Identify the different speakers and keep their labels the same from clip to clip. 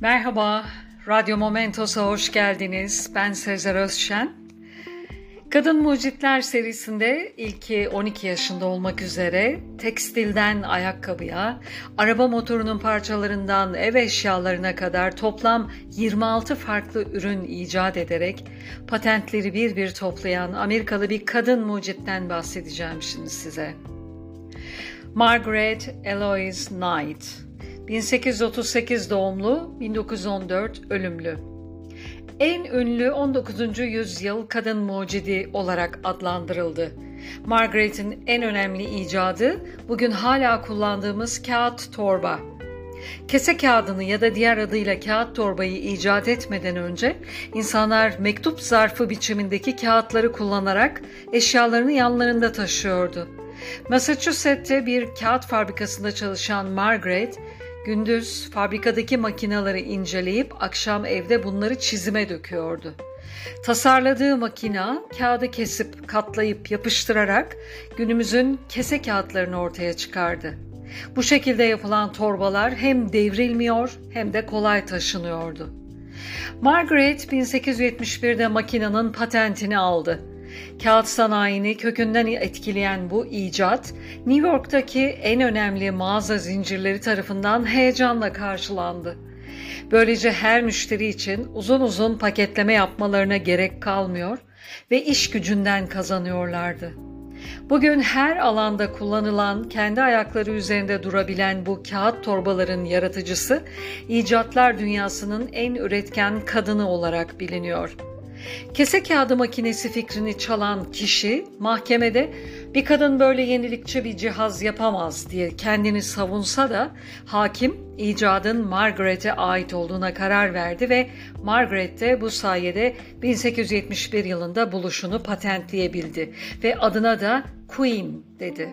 Speaker 1: Merhaba, Radyo Momentos'a hoş geldiniz. Ben Sezer Özşen. Kadın Mucitler serisinde ilki 12 yaşında olmak üzere tekstilden ayakkabıya, araba motorunun parçalarından ev eşyalarına kadar toplam 26 farklı ürün icat ederek patentleri bir bir toplayan Amerikalı bir kadın mucitten bahsedeceğim şimdi size. Margaret Eloise Knight 1838 doğumlu, 1914 ölümlü. En ünlü 19. yüzyıl kadın mucidi olarak adlandırıldı. Margaret'in en önemli icadı bugün hala kullandığımız kağıt torba. Kese kağıdını ya da diğer adıyla kağıt torbayı icat etmeden önce insanlar mektup zarfı biçimindeki kağıtları kullanarak eşyalarını yanlarında taşıyordu. Massachusetts'te bir kağıt fabrikasında çalışan Margaret, Gündüz fabrikadaki makinaları inceleyip akşam evde bunları çizime döküyordu. Tasarladığı makina kağıdı kesip katlayıp yapıştırarak günümüzün kese kağıtlarını ortaya çıkardı. Bu şekilde yapılan torbalar hem devrilmiyor hem de kolay taşınıyordu. Margaret 1871'de makinenin patentini aldı Kağıt sanayini kökünden etkileyen bu icat, New York'taki en önemli mağaza zincirleri tarafından heyecanla karşılandı. Böylece her müşteri için uzun uzun paketleme yapmalarına gerek kalmıyor ve iş gücünden kazanıyorlardı. Bugün her alanda kullanılan, kendi ayakları üzerinde durabilen bu kağıt torbaların yaratıcısı, icatlar dünyasının en üretken kadını olarak biliniyor. Kese kağıdı makinesi fikrini çalan kişi mahkemede bir kadın böyle yenilikçi bir cihaz yapamaz diye kendini savunsa da hakim icadın Margaret'e ait olduğuna karar verdi ve Margaret de bu sayede 1871 yılında buluşunu patentleyebildi ve adına da Queen dedi.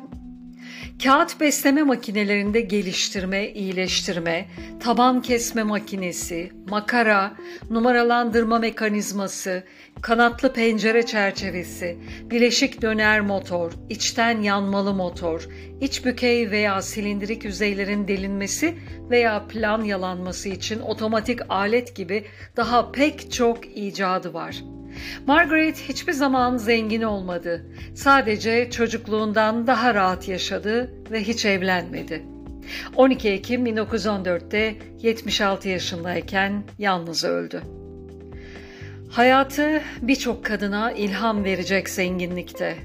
Speaker 1: Kağıt besleme makinelerinde geliştirme, iyileştirme, taban kesme makinesi, makara, numaralandırma mekanizması, kanatlı pencere çerçevesi, bileşik döner motor, içten yanmalı motor, iç bükey veya silindirik yüzeylerin delinmesi veya plan yalanması için otomatik alet gibi daha pek çok icadı var.'' Margaret hiçbir zaman zengin olmadı. Sadece çocukluğundan daha rahat yaşadı ve hiç evlenmedi. 12 Ekim 1914'te 76 yaşındayken yalnız öldü. Hayatı birçok kadına ilham verecek zenginlikte.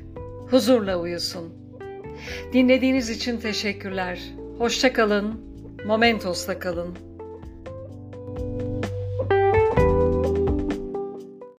Speaker 1: Huzurla uyusun. Dinlediğiniz için teşekkürler. Hoşçakalın. Momentos'ta kalın.